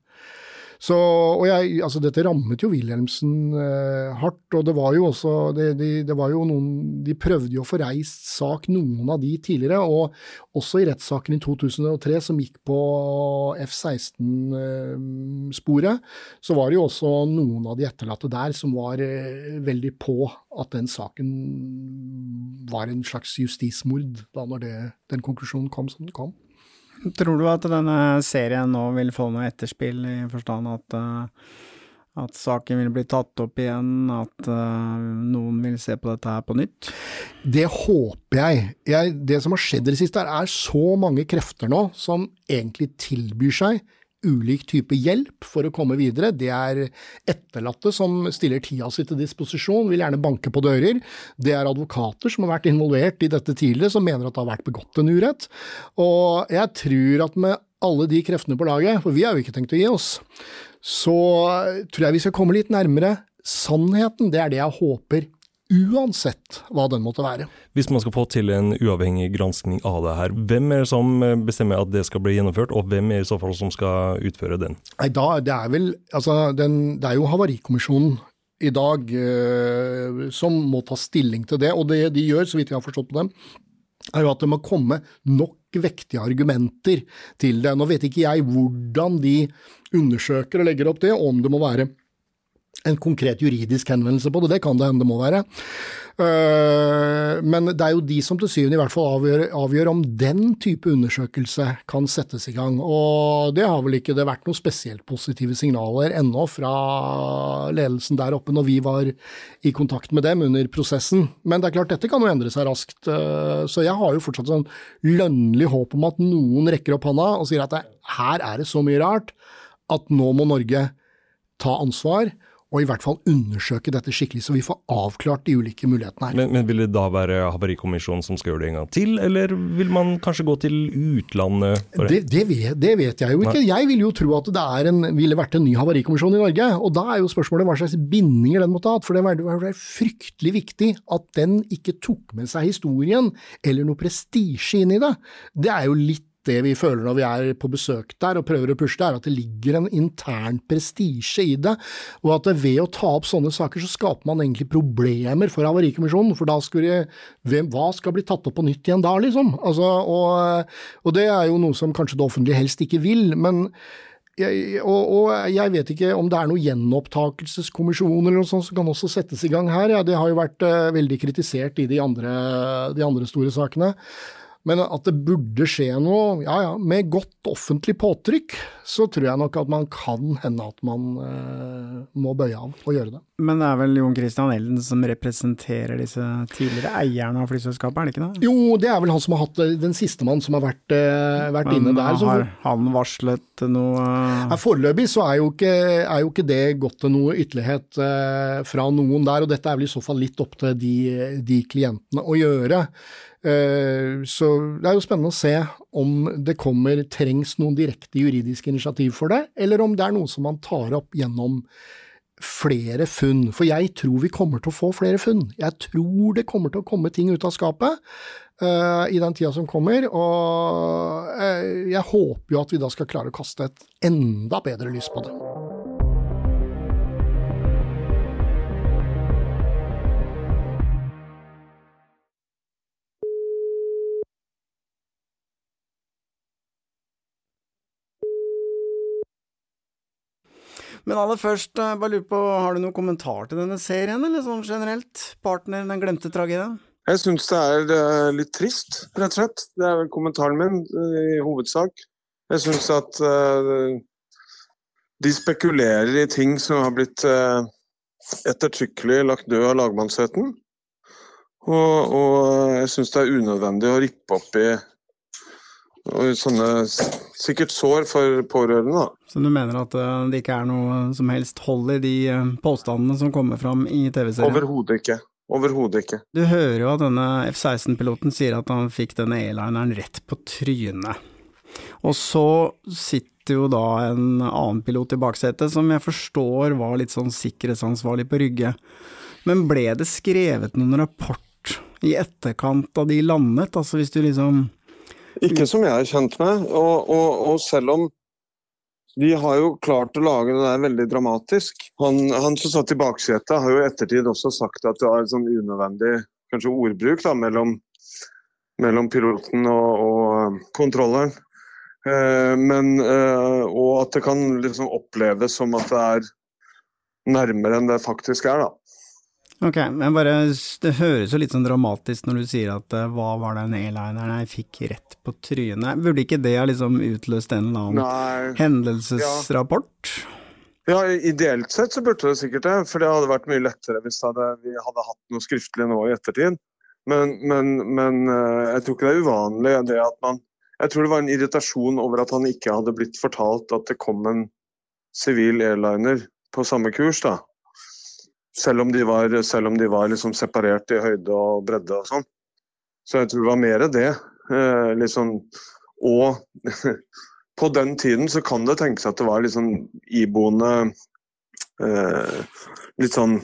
Så, og jeg, altså Dette rammet jo Wilhelmsen eh, hardt, og det var jo også det, de, det var jo noen, De prøvde jo å få reist sak, noen av de tidligere, og også i rettssaken i 2003 som gikk på F-16-sporet, eh, så var det jo også noen av de etterlatte der som var eh, veldig på at den saken var en slags justismord, da når det, den konklusjonen kom som den kom. Tror du at denne serien nå vil få noe etterspill, i forstand at, uh, at saken vil bli tatt opp igjen, at uh, noen vil se på dette her på nytt? Det håper jeg. jeg. Det som har skjedd i det siste, er, er så mange krefter nå som egentlig tilbyr seg ulik type hjelp for å komme videre. Det er etterlatte som stiller tida si til disposisjon, vil gjerne banke på dører. Det er advokater som har vært involvert i dette tidligere, som mener at det har vært begått en urett. Og jeg tror at med alle de kreftene på laget, for vi har jo ikke tenkt å gi oss, så tror jeg vi skal komme litt nærmere sannheten. Det er det jeg håper uansett hva den måtte være. Hvis man skal få til en uavhengig granskning av det her, hvem er det som bestemmer at det skal bli gjennomført, og hvem er i så fall som skal utføre den? Nei, da, Det er vel, altså, den, det er jo Havarikommisjonen i dag eh, som må ta stilling til det, og det de gjør, så vidt jeg har forstått på dem, er jo at det må komme nok vektige argumenter til det. Nå vet ikke jeg hvordan de undersøker og legger opp det, om det må være en konkret juridisk henvendelse på det, det kan det hende det må være. Eh, men det er jo de som til syvende i hvert fall avgjør, avgjør, om den type undersøkelse kan settes i gang. Og det har vel ikke det vært noen spesielt positive signaler ennå fra ledelsen der oppe når vi var i kontakt med dem under prosessen. Men det er klart, dette kan jo endre seg raskt. Eh, så jeg har jo fortsatt sånn lønnlig håp om at noen rekker opp hånda og sier at her er det så mye rart at nå må Norge ta ansvar og i hvert fall undersøke dette skikkelig, så vi får avklart de ulike mulighetene her. Men, men Vil det da være Havarikommisjonen som skal gjøre det en gang til, eller vil man kanskje gå til utlandet? Det, det, vet, det, vet, jeg jo ikke. Nei. Jeg vil jo tro at det en, ville vært en ny havarikommisjon i Norge. Og da er jo spørsmålet hva slags bindinger den måtte ha hatt. For det var, det fryktelig viktig at den ikke tok med seg historien eller noe prestisje inn i det. Det er jo litt det vi føler når vi er på besøk der og prøver å pushe det, er at det ligger en intern prestisje i det, og at ved å ta opp sånne saker, så skaper man egentlig problemer for Havarikommisjonen. For da skulle hvem, Hva skal bli tatt opp på nytt igjen da, liksom? Altså, og, og, det er jo noe som kanskje det offentlige helst ikke vil. men jeg, og, og, jeg vet ikke om det er noen gjenopptakelseskommisjon eller noe sånt som kan også settes i gang her. Ja, det har jo vært uh, veldig kritisert i de andre, de andre store sakene. Men at det burde skje noe, ja ja, med godt offentlig påtrykk, så tror jeg nok at man kan hende at man eh, må bøye av og gjøre det. Men det er vel Jon Christian Elden som representerer disse tidligere eierne av flyselskapet, er det ikke det? Jo, det er vel han som har hatt den siste mann som har vært, eh, vært inne der. Har han varslet noe eh, Foreløpig så er jo, ikke, er jo, ikke, det gått til noe ytterlighet eh, fra noen der, og dette er vel i så fall litt opp til de, de klientene å gjøre. Eh, så det er jo spennende å se om det kommer, trengs noen direkte juridiske initiativ for det, eller om det er noe som man tar opp gjennom flere funn. For jeg tror vi kommer til å få flere funn. Jeg tror det kommer til å komme ting ut av skapet uh, i den tida som kommer, og uh, jeg håper jo at vi da skal klare å kaste et enda bedre lys på det. Men aller først, jeg bare lurer på, har du noen kommentar til denne serien, eller sånn generelt? Partner, den glemte tragedien? Jeg syns det er uh, litt trist, rett og slett. Det er vel kommentaren min uh, i hovedsak. Jeg syns at de spekulerer i ting som har blitt ettertrykkelig lagt død av lagmannsretten. Og, og jeg syns det er unødvendig å rippe opp i og sånne sikkert sår for pårørende. da. Så du mener at eh, det ikke er noe som helst hold i de eh, påstandene som kommer fram i TV-serien? Overhodet ikke. Overhodet ikke. Du hører jo at denne F-16-piloten sier at han fikk denne e-lineren rett på trynet. Og så sitter jo da en annen pilot i baksetet, som jeg forstår var litt sånn sikkerhetsansvarlig på Rygge. Men ble det skrevet noen rapport i etterkant da de landet? Altså hvis du liksom Ikke som jeg er kjent med. Og, og, og selv om de har jo klart å lage det der veldig dramatisk. Han, han som satt i baksetet, har jo i ettertid også sagt at det var en sånn unødvendig kanskje ordbruk da, mellom, mellom piloten og, og kontrolleren. Eh, men, eh, og at det kan liksom oppleves som at det er nærmere enn det faktisk er, da. Ok, men bare, det høres jo litt sånn dramatisk når du sier at uh, hva var den airlineren jeg fikk rett på trynet. Burde ikke det ha liksom utløst en eller annen Nei, hendelsesrapport? Ja, ideelt sett så burde det sikkert det, for det hadde vært mye lettere hvis hadde, vi hadde hatt noe skriftlig nå i ettertid. Men, men, men eh, jeg tror ikke det er uvanlig det at man Jeg tror det var en irritasjon over at han ikke hadde blitt fortalt at det kom en sivil airliner på samme kurs, da. Selv om de var, om de var liksom separert i høyde og bredde og sånn. Så jeg tror det var mer det. Eh, liksom, og [LAUGHS] på den tiden så kan det tenkes at det var sånn iboende eh, Litt sånn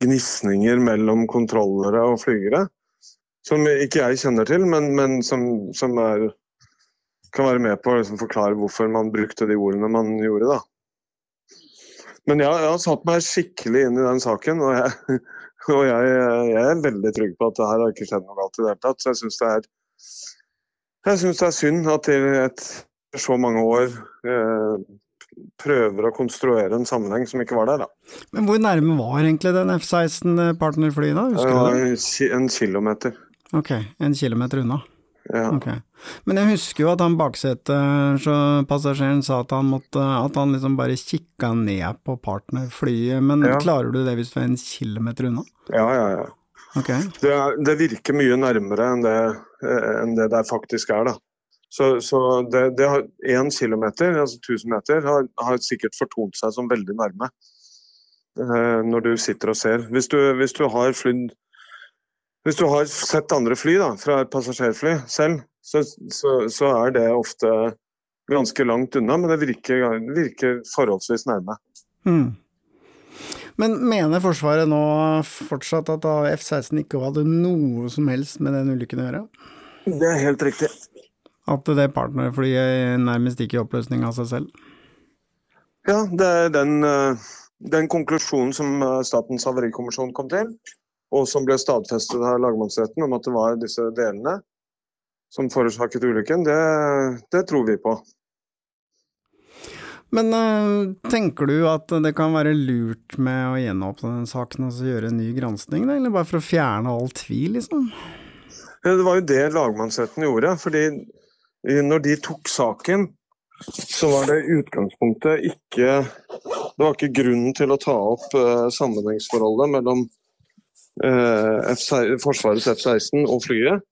gnisninger mellom kontrollere og flygere. Som ikke jeg kjenner til, men, men som, som er, kan være med på å liksom forklare hvorfor man brukte de ordene man gjorde. da. Men jeg, jeg har satt meg skikkelig inn i den saken, og jeg, [LAUGHS] og jeg, jeg er veldig trygg på at det her har ikke skjedd noe galt i det hele tatt. Så jeg syns det, det er synd at de etter så mange år eh, prøver å konstruere en sammenheng som ikke var der. da. Men hvor nærme var egentlig den F-16 partnerflyet da, husker du det? En kilometer. Ok, en kilometer unna. Ja. Okay. Men jeg husker jo at han baksetepassasjeren sa at han måtte At han liksom bare kikka ned på partnerflyet, men Ja. klarer du det hvis du er en kilometer unna? ja, ja, ja. Okay. Det, er, det virker mye nærmere enn det, eh, enn det der faktisk er, da. Så, så det, det har én kilometer, altså 1000 meter, har, har sikkert fortont seg som veldig nærme. eh, når du sitter og ser. Hvis du, hvis du har flydd Hvis du har sett andre fly da, fra et passasjerfly selv, så, så, så er det ofte ganske langt unna, men det virker, virker forholdsvis nærme. Mm. Men mener Forsvaret nå fortsatt at F-16 ikke hadde noe som helst med den ulykken å gjøre? Det er helt riktig. At det partnerflyet nærmest gikk i oppløsning av seg selv? Ja, det er den, eh, den konklusjonen som eh, Statens havarikommisjon kom til, og som ble stadfestet av lagmannsretten om at det var disse delene som forårsaket ulykken, det, det tror vi på. Men øh, tenker du at det kan være lurt med å gjenåpne den saken og altså gjøre en ny gransking, eller bare for å fjerne all tvil, liksom? Det var jo det lagmannsretten gjorde. fordi eh, når de tok saken, så var det utgangspunktet ikke Det var ikke grunnen til å ta opp eh, sammenhengsforholdet mellom eh, F Forsvarets F-16 og flyet.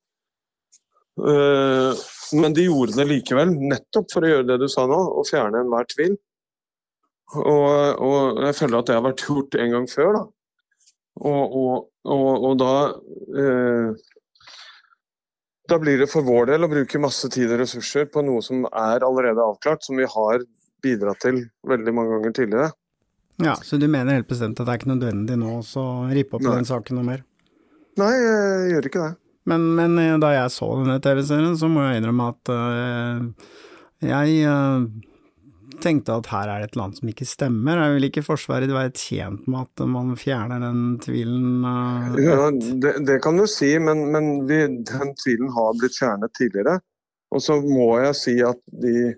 Eh, men de gjorde det likevel, nettopp for å gjøre det du sa nå, å fjerne enhver tvil. Og, og jeg føler at det har vært gjort en gang før, da. Og, og, og da eh, Da blir det for vår del å bruke masse tid og ressurser på noe som er allerede avklart, som vi har bidratt til veldig mange ganger tidligere. Ja, Så du mener helt bestemt at det er ikke nødvendig nå å rippe opp Nei. den saken noe mer? Nei, jeg gjør ikke det. Men, men eh, da jeg så denne TV-serien, så må jeg innrømme at uh, jeg uh, tenkte at her er det et land som ikke stemmer. Jeg vil ikke Forsvaret være tjent med at man fjerner den tvilen? Uh, Ja, det, det kan du si, men, men vi, den tvilen har blitt fjernet tidligere. Og så må jeg si at de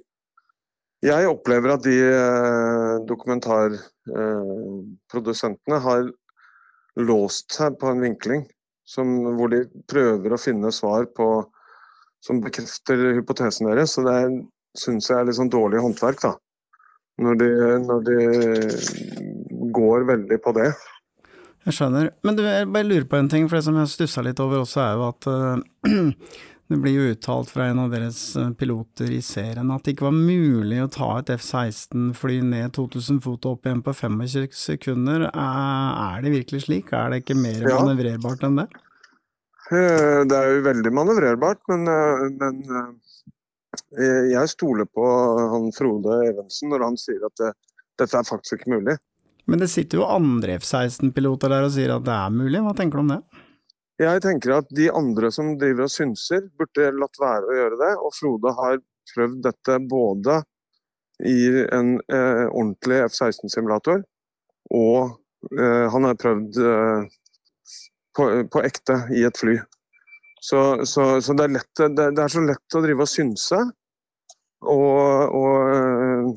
Jeg opplever at de eh, dokumentarprodusentene har låst seg på en vinkling som, hvor de prøver å finne svar på som bekrefter hypotesen deres. Så det syns jeg er litt sånn dårlig håndverk, da. Når de, når de går veldig på det. Jeg skjønner. Men du, jeg bare lurer på en ting, for det som jeg stussa litt over også, er jo at øh, [CLEARS THROAT] det blir jo uttalt fra en av deres øh, piloter i serien at det ikke var mulig å ta et F-16-fly ned 2000 fot og opp igjen på 25 sekunder. Er, er det virkelig slik? Er det ikke mer Ja. manøvrerbart enn det? Eh, Det er jo veldig manøvrerbart, men, eh, men eh, jeg stoler på han Frode Evensen når han sier at det, dette er faktisk ikke mulig. Men det sitter jo andre F-16-piloter der og sier at det er mulig, hva tenker du om det? Jeg tenker at de andre som driver og synser, burde latt være å gjøre det. Og Frode har prøvd dette både i en eh, ordentlig F-16-simulator, og eh, han har prøvd eh, på, på, ekte i et fly. Så, så, så det, er lett, det, det, er så lett å drive og synse. Og, og, eh,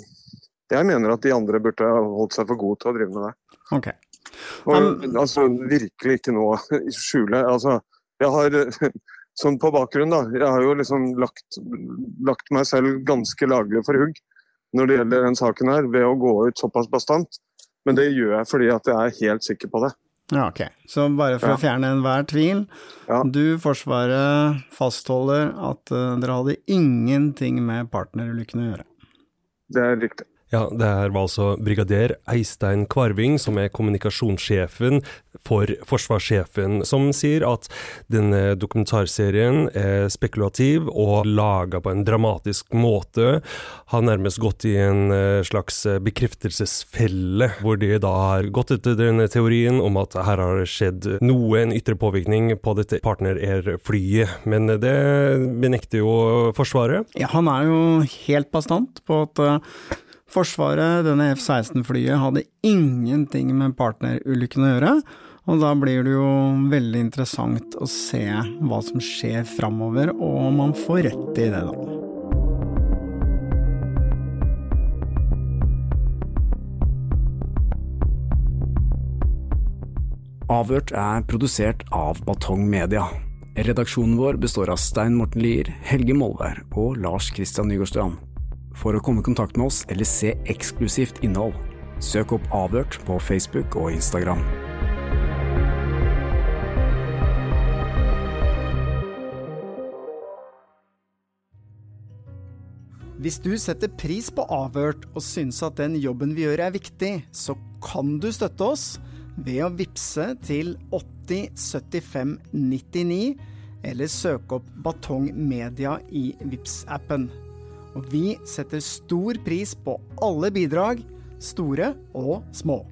jeg mener at de andre burde holdt seg for gode til å drive med det. Okay. Og, altså, virkelig ikke i skjule. Altså, jeg har [LAUGHS] sånn på bakgrunn, da. Jeg har jo liksom lagt, lagt meg selv ganske laglig for hugg når det gjelder den saken her, ved å gå ut såpass bastant. Men det gjør jeg fordi at jeg er helt sikker på det. Ja, ok. Så bare for ja. å fjerne enhver tvil. Ja. Du, Forsvaret, fastholder at uh, dere hadde ingenting med partnerulykken å gjøre? Det er riktig. Ja, det her var altså brigader Eistein Kvarving, som er kommunikasjonssjefen for forsvarssjefen, som sier at denne dokumentarserien er spekulativ og laga på en dramatisk måte. Har nærmest gått i en eh, slags bekreftelsesfelle, hvor de da har gått etter denne teorien om at her har det skjedd noe, en ytre påvirkning på dette Partner Air-flyet. Men det benekter jo Forsvaret. Ja, han er jo helt bastant på at eh, Forsvaret, denne F-16-flyet, hadde ingenting med partnerulykken å gjøre. Og da blir det jo veldig interessant å se hva som skjer framover, og om man får rett i det, da. Avhørt er produsert av Batong Media. Redaksjonen vår består av Stein Morten Lier, Helge Molvær og Lars Christian Nygårdstrand. For å komme i kontakt med oss eller se eksklusivt innhold, søk opp Avhørt på Facebook og Instagram. Hvis du setter pris på Avhørt og syns at den jobben vi gjør er viktig, så kan du støtte oss ved å vippse til 8075 99 eller søke opp Batong Media i vips appen og vi setter stor pris på alle bidrag, store og små.